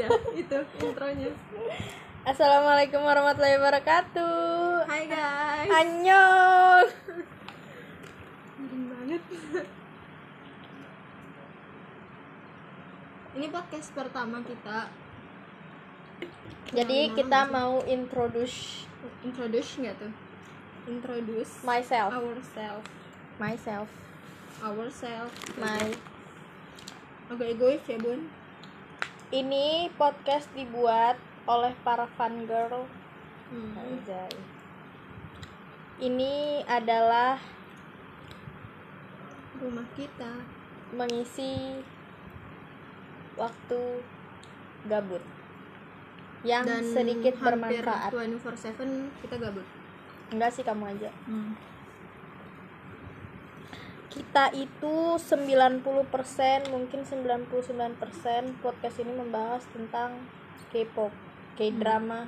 udah itu intronya. Assalamualaikum warahmatullahi wabarakatuh. Hai guys. Annyeong. Miring banget. Ini podcast pertama kita. Jadi kita nama mau introduce introduce nggak tuh? Introduce myself, ourselves myself, ourselves my. agak egois ya bun Ini podcast dibuat oleh para fan girl. hmm. Ini adalah rumah kita mengisi waktu gabut yang dan sedikit hampir bermanfaat. 24/7 kita gabut Enggak sih kamu aja. hmm. Kita itu 90% mungkin 99% podcast ini membahas tentang K-pop, K-drama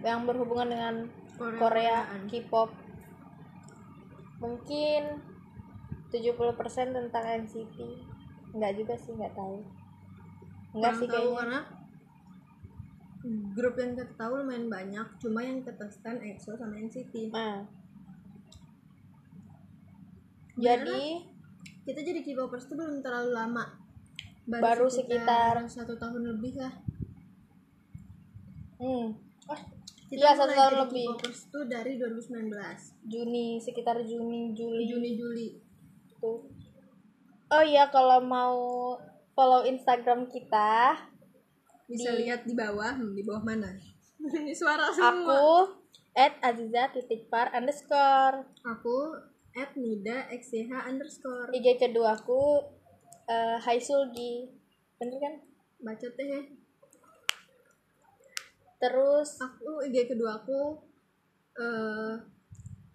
yang berhubungan dengan Korea. K-pop. Mungkin 70% tentang NCT. Enggak juga sih, enggak tahu. Enggak sih tahu kayaknya. karena grup yang kita tahu lumayan banyak cuma yang kita stand EXO sama NCT Nah. Jadi kita jadi K-popers tuh belum terlalu lama. Baru sekitar- satu tahun lebih lah. Hmm, oh, kita Iya, satu tahun lebih. K-popers tuh dari 2019 Juni sekitar Juni Juli. Juni Juli. Tuh. Oh iya kalau mau follow Instagram kita, bisa Di- lihat di bawah hmm, di bawah mana? Ini suara semua. aku at aziza titik par underscore. Aku at nida xch underscore. IG kedua aku eh Hai Sulgi. Bener kan? Baca teh ya. Terus aku IG kedua aku eh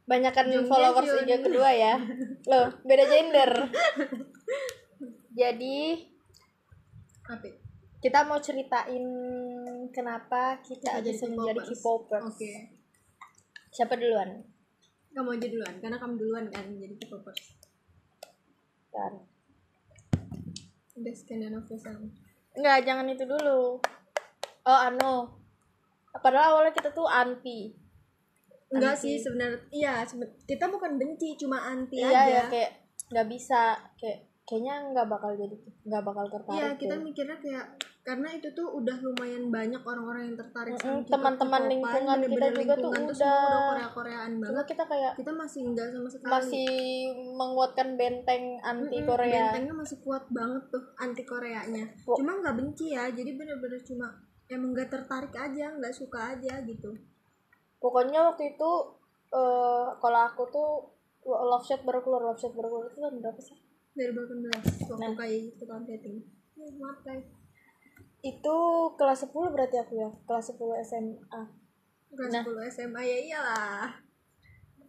banyakkan followers. IG kedua ya. Loh beda gender. Jadi apa? kita mau ceritain kenapa kita, Kita jadi bisa menjadi K-popers. Oke. Siapa duluan kamu aja duluan karena kamu duluan kan jadi K-popers Bentar. udah scan of sun Enggak, jangan itu dulu. Oh, anu. Padahal awalnya kita tuh anti. enggak Anti. sih sebenarnya iya seben- kita bukan benci cuma anti Iya, aja ya kayak nggak bisa, kayak kayaknya nggak bakal jadi, nggak bakal tertarik. Iya, kita deh. mikirnya kayak karena itu tuh udah lumayan banyak orang-orang yang tertarik Mm-mm, K-pop, teman-teman K-popan, lingkungan kita bener-bener juga tuh lingkungan udah. semua Korea-Koreaan Cuma banget. kita kayak Kita masih enggak sama sekali. masih menguatkan benteng anti Korea. Bentengnya masih kuat banget tuh anti Koreanya. Wo- Cuma nggak benci ya, jadi bener-bener cuma emang nggak tertarik aja, nggak suka aja gitu. Pokoknya waktu itu eh kalau aku tuh love shot baru keluar, love shot baru keluar itu tahun berapa sih? Dari 18 waktu Nah. kayak gitu tahun dating. Ya, maaf guys. Itu kelas 10 berarti aku ya, kelas 10 SMA. Kelas Nah. 10 SMA ya iyalah.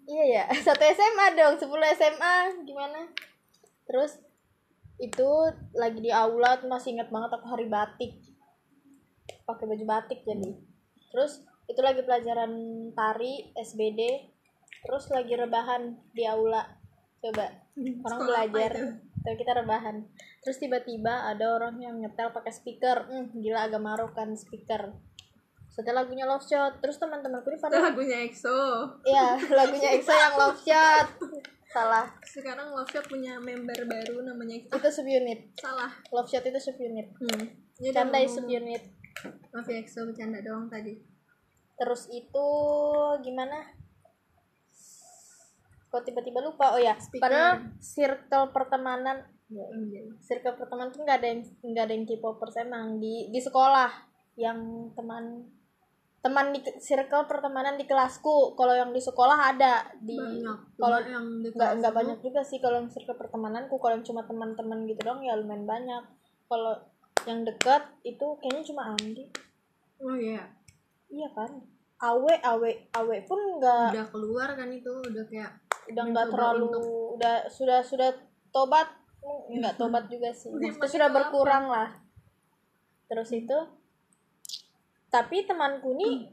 Iya ya, satu SMA dong, 10 SMA gimana? Terus itu lagi di aula tuh masih inget banget aku hari batik. Pakai baju batik jadi. Terus itu lagi pelajaran tari SBD. Terus lagi rebahan di aula. Coba orang Sekolah belajar. Tapi kita rebahan. Terus tiba-tiba ada orang yang nyetel pakai speaker. Hmm, gila agak maruk kan speaker. Setelah lagunya Love Shot. Terus teman-temanku ini Itu pada lagunya EXO. Iya, lagunya EXO yang Love Shot. Salah. Sekarang Love Shot punya member baru namanya EXO. Itu subunit. Salah. Love Shot itu subunit. Hmm. Candai ngomong- subunit. Maaf ya EXO bercanda doang tadi. Terus itu gimana? Kok tiba-tiba lupa? Oh ya, Speaker. padahal circle pertemanan ya, circle pertemanan tuh nggak ada yang nggak ada yang K-popers emang di di sekolah yang teman teman di circle pertemanan di kelasku. Kalau yang di sekolah ada di kalau yang nggak nggak banyak juga sih. Kalau yang circle pertemananku kalau yang cuma teman-teman gitu dong ya lumayan banyak. Kalau yang dekat itu kayaknya cuma Andi. Oh iya. iya kan? Awe awe awe pun nggak Udah keluar kan itu udah kayak udah nggak terlalu untuk- udah sudah sudah tobat. Nggak tobat juga sih. Udah Maksudnya sudah apa? berkurang lah. Terus itu tapi temanku nih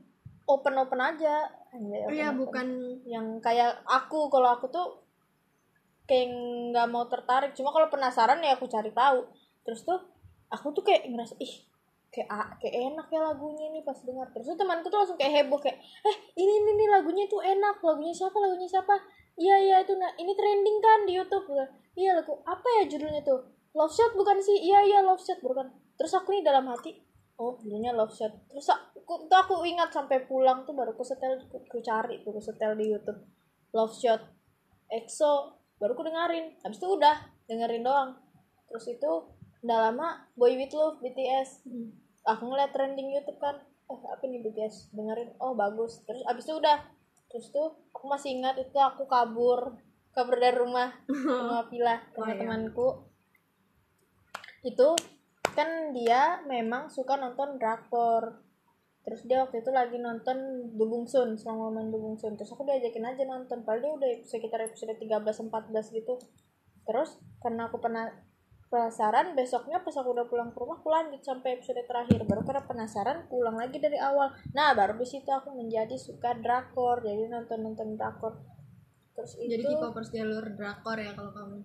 open open aja Oh iya bukan. Yang kayak aku kalau aku tuh kayak nggak mau tertarik. Cuma kalau penasaran ya aku cari tahu. Terus tuh aku tuh kayak ngerasa ih kayak ah, kayak enak ya lagunya nih pas dengar terus tuh temanku tuh langsung kayak heboh kayak eh ini ini nih lagunya tuh enak. Lagunya siapa lagunya siapa iya iya itu. Nah ini trending kan di YouTube. Gua, iya lagu apa ya judulnya tuh? Love Shot bukan sih? Iya iya Love Shot bukan. Terus aku nih dalam hati oh judulnya Love Shot. Terus aku tuh aku ingat sampai pulang tuh baru aku setel aku, aku cari tuh aku setel di YouTube. Love Shot EXO baru aku dengerin. Habis itu udah dengerin doang. Terus itu udah lama Boy With Love BTS aku ngeliat trending YouTube kan. Eh apa nih BTS dengerin. Oh bagus. Terus abis itu udah terus tuh aku masih ingat itu aku kabur kabur dari rumah rumah villa Oh, sama iya. temanku. Itu kan dia memang suka nonton drakor. Terus dia waktu itu lagi nonton Dubung Sun selama main Dubung Sun terus aku diajakin aja nonton padahal dia udah sekitar episode 13 14 gitu. Terus karena aku pernah penasaran besoknya pas aku udah pulang ke rumah aku lanjut sampai episode terakhir. Baru karena penasaran pulang lagi dari awal. Nah baru di situ aku menjadi suka drakor. Jadi nonton nonton drakor. Terus itu jadi K-popers jalur drakor ya kalau kamu.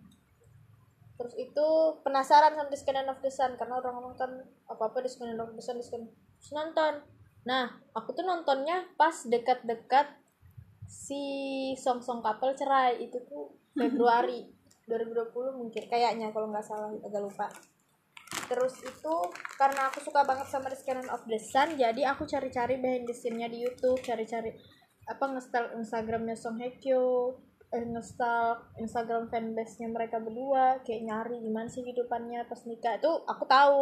Terus itu penasaran sama Disconnect of the Sun karena orang ngomong kan apa apa Disconnect of the Sun terus nonton. Nah aku tuh nontonnya pas dekat-dekat si song song couple cerai itu tuh Februari 2020 mungkin kayaknya kalau nggak salah agak lupa. Terus itu karena aku suka banget sama Disconnect of the Sun jadi aku cari-cari behind the scene-nya di YouTube cari-cari apa ngestal Instagramnya Song Hye Kyo eh, ngestal Instagram fanbase-nya mereka berdua kayak nyari gimana sih kehidupannya pas nikah. Itu aku tahu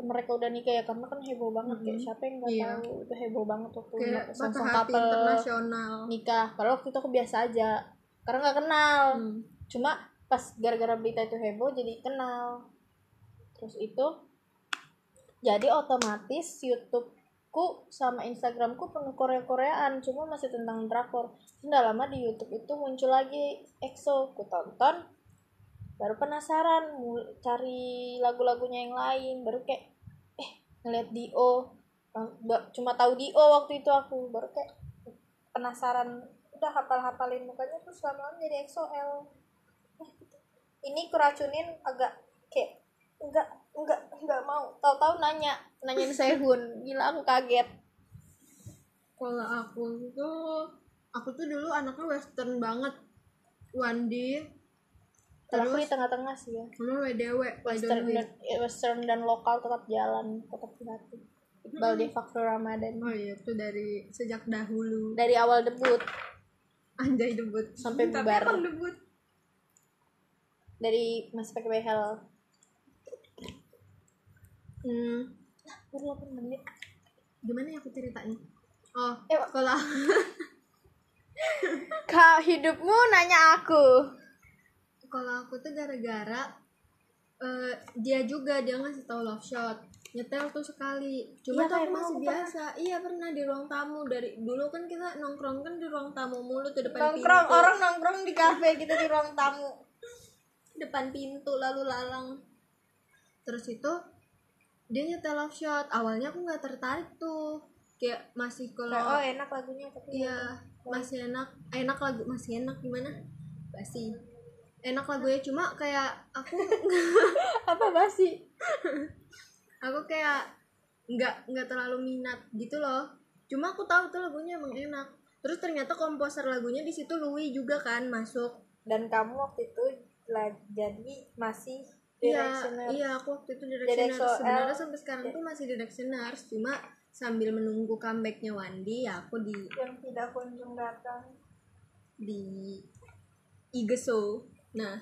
mereka udah nikah ya karena kan heboh banget kayak siapa yang nggak Iya. tahu itu heboh banget waktu kayak Song hati internasional. nikah. Kalau waktu itu aku biasa aja karena nggak kenal. Hmm. cuma pas gara-gara berita itu heboh jadi kenal terus itu jadi otomatis YouTubeku sama Instagramku penuh Korea-Koreaan cuma masih tentang drakor nggak lama di YouTube itu muncul lagi EXO ku tonton baru penasaran cari lagu-lagunya yang lain baru kayak eh ngeliat Dio ba- cuma tahu Dio waktu itu aku baru kayak penasaran udah hafal-hafalin mukanya terus lama-lama jadi Eh, gitu. Ini keracunin agak kayak enggak enggak enggak mau. Tahu-tahu nanya nanyain Sehun. Gila aku kaget. Kalau aku tuh aku tuh dulu anaknya western banget. Wandi kalau aku terus di tengah-tengah sih ya. sama WDW western Western dan eh, western dan lokal tetap jalan tetap di hati Iqbal de Facto Ramadan. Oh iya itu dari sejak dahulu. Dari awal debut. Anjay debut. Sampai Tapi bubar. emang debut dari masih pakai behel. Hmm, baru 8 menit. Gimana ya aku ceritanya? Oh Eh, kalau kak hidupmu nanya aku. Kalau aku tuh gara-gara eh, dia juga dia ngasih tahu love shot. Nyetel tuh sekali. Cuma Iya, tuh aku masih biasa. Iya pernah di ruang tamu. Dari dulu kan kita nongkrong kan di ruang tamu mulu tuh depan nongkrong pintu. orang nongkrong di kafe kita di ruang tamu depan pintu lalu lalang. Terus itu dia nyetel love shot. Awalnya aku nggak tertarik tuh. Kayak masih kalau oh enak lagunya tapi iya masih enak. Enak lagu masih enak gimana? Basi. Enak lagunya cuma kayak aku apa basi? Aku kayak nggak nggak terlalu minat gitu loh. Cuma aku tahu tuh lagunya emang enak. Terus ternyata komposer lagunya di situ Louis juga kan masuk. Dan kamu waktu itu lah jadi masih iya iya aku waktu itu directioner sebenarnya sampai sekarang tuh masih directioner cuma sambil menunggu comebacknya Wandi ya aku di yang tidak kunjung datang. di Igeso. Nah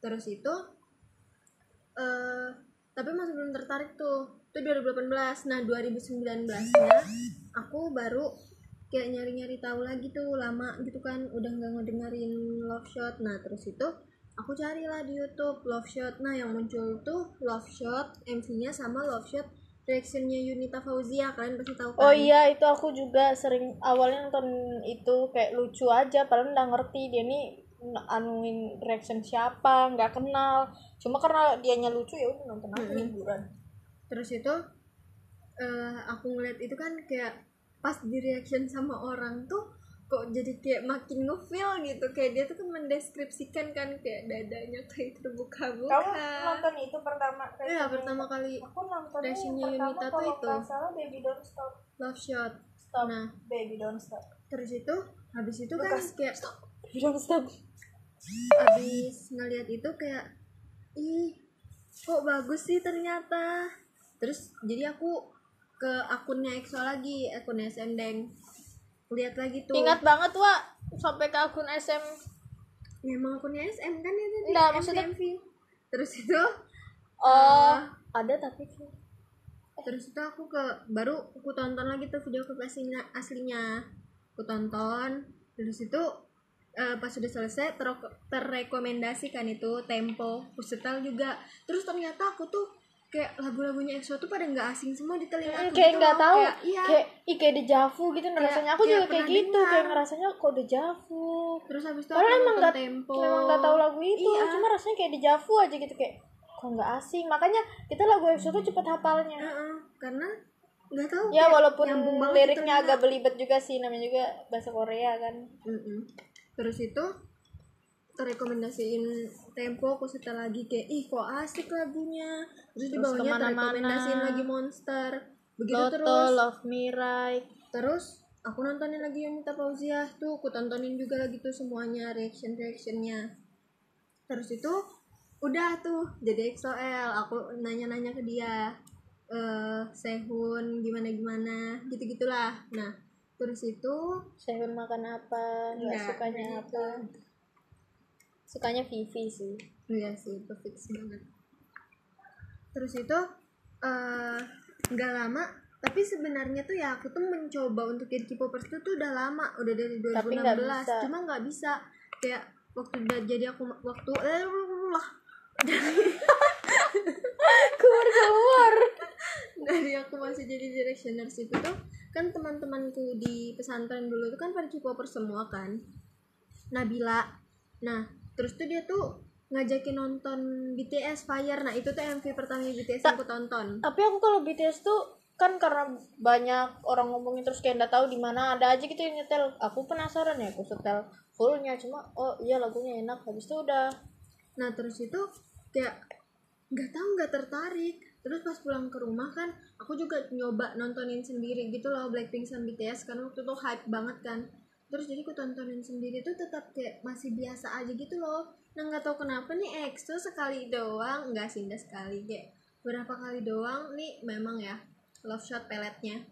terus itu eh tapi masih belum tertarik tuh. Itu 2018 nah 2019 nya aku baru kayak nyari-nyari tahu lagi tuh lama gitu kan. Udah nggak ngedengerin Love Shot. Nah terus itu aku carilah di YouTube Love Shot. Nah yang muncul tuh Love Shot MV-nya sama Love Shot. Reactionnya Yunita Fauzia kalian pasti tahu kan? Oh iya itu aku juga sering awalnya nonton itu kayak lucu aja padahal nggak ngerti dia nih anuin reaction siapa nggak kenal. Cuma karena dianya lucu ya udah nonton aja hiburan terus itu eh aku ngeliat itu kan kayak pas di reaction sama orang tuh kok jadi kayak makin ngefeel gitu. Kayak dia tuh kan mendeskripsikan kan kayak dadanya kayak terbuka-buka. Kamu nonton itu pertama Iya pertama kali aku yang pertama Yunita tuh kalau itu. salah Baby Don't Stop. Love Shot. Stop. Nah. Baby Don't Stop. Terus itu habis itu kan Bekas. kayak Baby Don't Stop. Habis ngeliat itu kayak ih kok bagus sih ternyata. Terus jadi aku ke akunnya EXO lagi akunnya SM Deng lihat lagi tuh. Ingat banget wa sampai ke akun SM ya, emang akunnya SM kan itu di Enggak, maksudnya- MV. terus itu oh. ada tapi terus itu aku ke baru aku tonton lagi tuh video klip aslinya. Aslinya aku tonton. Terus itu eh, pas sudah selesai ter- terrekomendasikan itu tempo. Aku setel juga. Terus ternyata aku tuh kayak lagu-lagunya EXO tuh pada nggak asing semua di telinga Hmm, aku kayak gitu nggak loh. tahu kayak, iya kayak ih kayak dejavu gitu rasanya aku kayak juga kayak gitu dengar. kayak ngerasanya kok dejavu terus habis itu Padahal emang nggak memang nggak tahu lagu itu Iya. cuma rasanya kayak dejavu aja gitu kayak kok nggak asing makanya kita lagu EXO tuh cepet hafalnya Heeh, karena nggak tahu ya walaupun liriknya agak belibet juga sih namanya juga bahasa Korea kan Mm-mm. terus itu terrekomendasiin tempo aku setel lagi kayak ih kok asik lagunya. Terus di Terus bawahnya ke mana-mana. terrekomendasiin lagi monster. Begitu Loto terus. Love Me Right. Terus aku nontonin lagi yang minta Fauziah tuh. Aku tontonin juga lagi tuh semuanya reaction reactionnya terus itu udah tuh jadi XOL aku nanya-nanya ke dia eh Sehun gimana gimana gitu gitulah nah terus itu Sehun makan apa? Nggak Nggak, sukanya apa sukanya Vivi sih Iya sih, fix banget. Terus itu eh, nggak lama, tapi sebenarnya tuh ya aku tuh mencoba untuk jadi K-popers tuh, tuh udah lama, udah dari 2016. Tapi nggak bisa. Cuma nggak bisa. Kayak waktu udah jadi aku waktu eh lah keluar keluar dari aku masih jadi directioners itu tuh kan teman-temanku di pesantren dulu itu kan pada K-popers semua kan Nabila nah terus tuh dia tuh ngajakin nonton BTS Fire. Nah itu tuh MV pertama BTS yang aku tonton. Tapi aku kalau BTS tuh kan karena banyak orang ngomongin terus kayak nggak tahu di mana ada aja gitu yang nyetel. Aku penasaran ya aku setel fullnya. Cuma oh iya lagunya enak. Habis itu udah. Nah terus itu kayak nggak tahu nggak tertarik. Terus pas pulang ke rumah kan aku juga nyoba nontonin sendiri gitu loh Blackpink sama BTS kan waktu itu hype banget kan terus jadi aku tontonin sendiri tuh tetap kayak masih biasa aja gitu loh. Nah nggak tahu kenapa nih EXO sekali doang nggak sih nggak sekali kayak berapa kali doang nih memang ya love shot peletnya.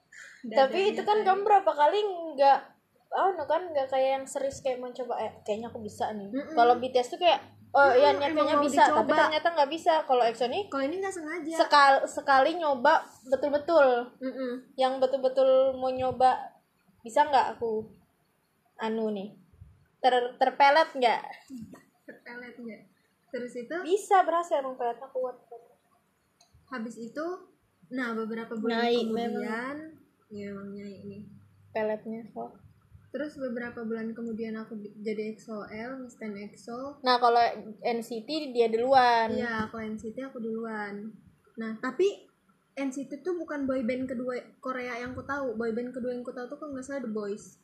Tapi itu kan kamu berapa kali nggak oh no kan nggak kayak yang serius kayak mencoba eh kayaknya aku bisa nih. Mm-mm. kalau BTS tuh kayak oh ya emang niatnya mau bisa tapi dicoba. ternyata nggak bisa. Kalau EXO nih kalau ini nggak sengaja. sekali sekali nyoba betul-betul. Yang betul-betul mau nyoba bisa nggak aku anu nih ter terpelet nggak? Pelet nggak? Terus itu? Bisa berhasil emang peletnya kuat. Habis itu nah beberapa bulan Naik, kemudian ya emang naik nih peletnya kok terus beberapa bulan kemudian aku di- jadi EXO-L Stan EXO nah kalau NCT dia duluan. Iya aku NCT aku duluan. Nah tapi NCT tuh bukan boyband kedua Korea yang ku tahu. Boyband kedua yang ku tahu tuh kalau nggak salah The Boys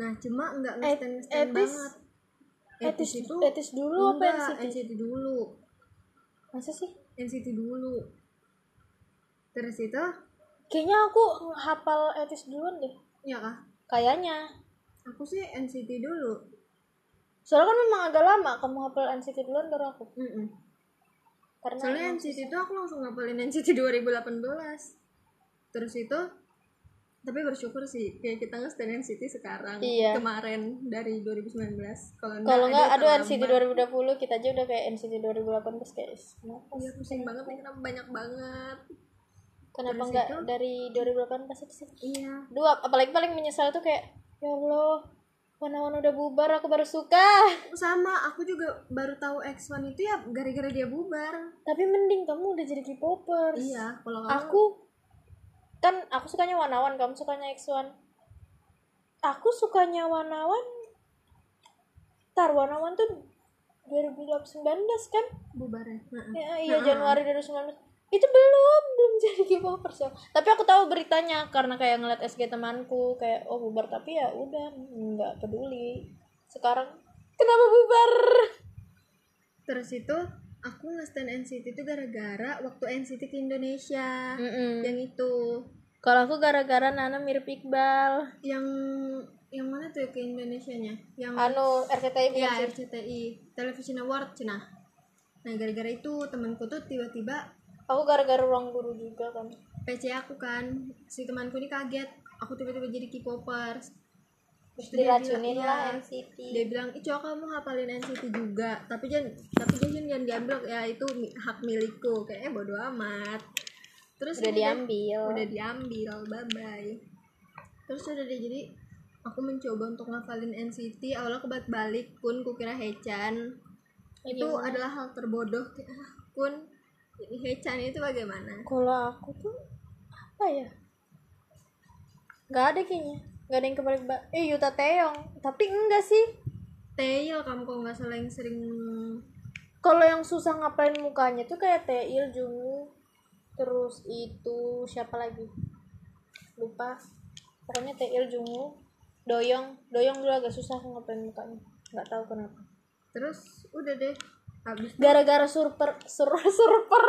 nah cuma nggak ngestan ngestan Etis- banget. Etis itu etis dulu apa enggak, NCT NCT dulu. Masa sih? NCT dulu. Terus itu? Kayaknya aku hafal etis duluan deh. Ya kah? Kayaknya. Aku sih NCT dulu. Soalnya kan memang agak lama kamu hafal NCT duluan baru aku. Mm-mm. karena soalnya NCT itu aku langsung ngapalin NCT 2018 terus itu tapi bersyukur sih kayak kita nge-stand NCT sekarang Iya. kemarin dari 2019 kalau kalau nggak aduh. NCT 2020 kita aja udah kayak NCT 2018 guys kenapa Iya pusing banget nih kenapa banyak banget? Kenapa nggak itu- dari 2018 aja sih? Iya. Dua apalagi paling menyesal tuh kayak ya Allah Wanawan udah bubar aku baru suka. Sama aku juga baru tahu X1 itu ya gara-gara dia bubar. Tapi mending kamu udah jadi K-popers. Iya kalau kamu aku kan aku sukanya Wanawan kamu sukanya X1 aku sukanya Wanawan tar Wanawan tuh 2019 kan? Bubar ya ya, iya Januari 2019 itu belum belum jadi K-popers ya. Tapi aku tahu beritanya karena kayak ngeliat SG temanku kayak oh bubar. Tapi ya udah nggak peduli. Sekarang kenapa bubar? Terus itu aku nge-stand NCT itu gara-gara waktu NCT ke Indonesia Mm-mm. yang itu. Kalau aku gara-gara Nana mirip Iqbal. Yang yang mana tuh ke Indonesia nya yang anu RCTI ya? RCTI Television Award cina. Nah gara-gara itu temanku tuh tiba-tiba aku gara-gara ruang guru juga kan. PC aku kan. Si temanku ini kaget. Aku tiba-tiba jadi K-popers terus Dia diracunin bilang, lah iya. NCT dia bilang ih coba kamu hafalin NCT juga. Tapi jangan tapi jangan jangan diambil. Ya itu hak milikku. Kayak eh bodo amat. Terus udah diambil. udah diambil. Bye bye terus udah deh jadi aku mencoba untuk ngafalin NCT awalnya kebalik balik kun. Kukira Hechan. Itu Gimana? adalah hal terbodoh. Kun Hechan itu bagaimana? Kalau aku tuh apa ya? Nggak ada kayaknya nggak ada yang kebalik balik eh Yuta Teong tapi enggak sih. Tail kamu kok nggak salah yang sering kalau yang susah ngapain mukanya tuh kayak Taeil Jungwoo. Terus itu siapa lagi? Lupa. Pokoknya Taeil Jungwoo. Doyong. Doyong dulu agak susah ngapain mukanya. Nggak tahu kenapa. Terus udah deh. Habis gara-gara super sur super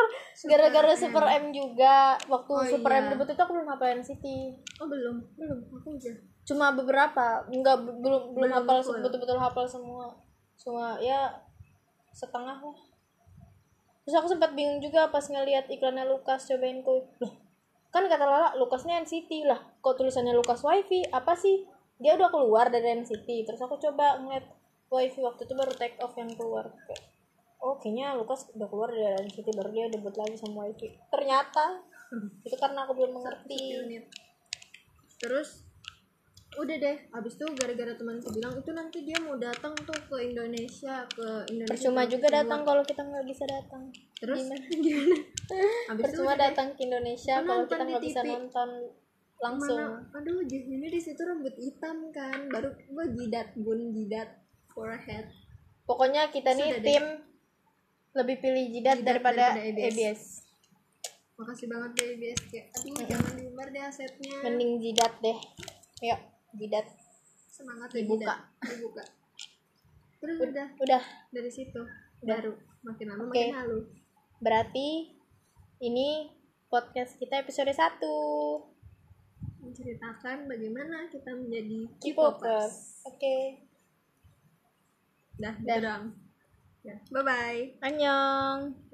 gara-gara M. super M juga. Waktu Oh, super M iya. debut itu aku belum hafal NCT oh belum? Belum. Aku udah cuma beberapa nggak be- belum belum hafal betul-betul hafal semua. Cuma ya setengah lah. Terus aku sempat bingung juga pas ngeliat iklannya Lukas cobain ku loh kan kata Lala Lukasnya NCT lah. Kok tulisannya Lukas Wifi? Apa sih? Dia udah keluar dari NCT terus aku coba ngeliat Wifi waktu itu baru take off yang keluar. Kayak, oh kayaknya Lukas udah keluar dari NCT baru dia debut lagi sama Wifi. Ternyata itu karena aku belum mengerti. Terus udah deh habis itu gara-gara temanku bilang itu nanti dia mau datang tuh ke Indonesia ke Indonesia percuma juga datang kalau kita nggak bisa datang. Terus? Gimana? gimana? Habis itu percuma udah deh, datang ke Indonesia kalau kita nggak bisa nonton langsung. Mana aduh ini di situ rambut hitam kan? Baru gua jidat bun jidat forehead. Pokoknya kita nih Sudah deh. tim lebih pilih jidat, Jidat daripada, daripada ABS. ABS. makasih banget deh BS kayak aduh jangan diumbar deh asetnya. Mending jidat deh. Yuk jidat. Semangat Dibuka. jidat. dibuka. Terus udah. udah. Dari situ. Baru. Makin lama Oke. makin halu. Berarti ini podcast kita episode 1 menceritakan bagaimana kita menjadi K-popers. Oke. Dah, gitu doang. Ya, bye bye. annyeong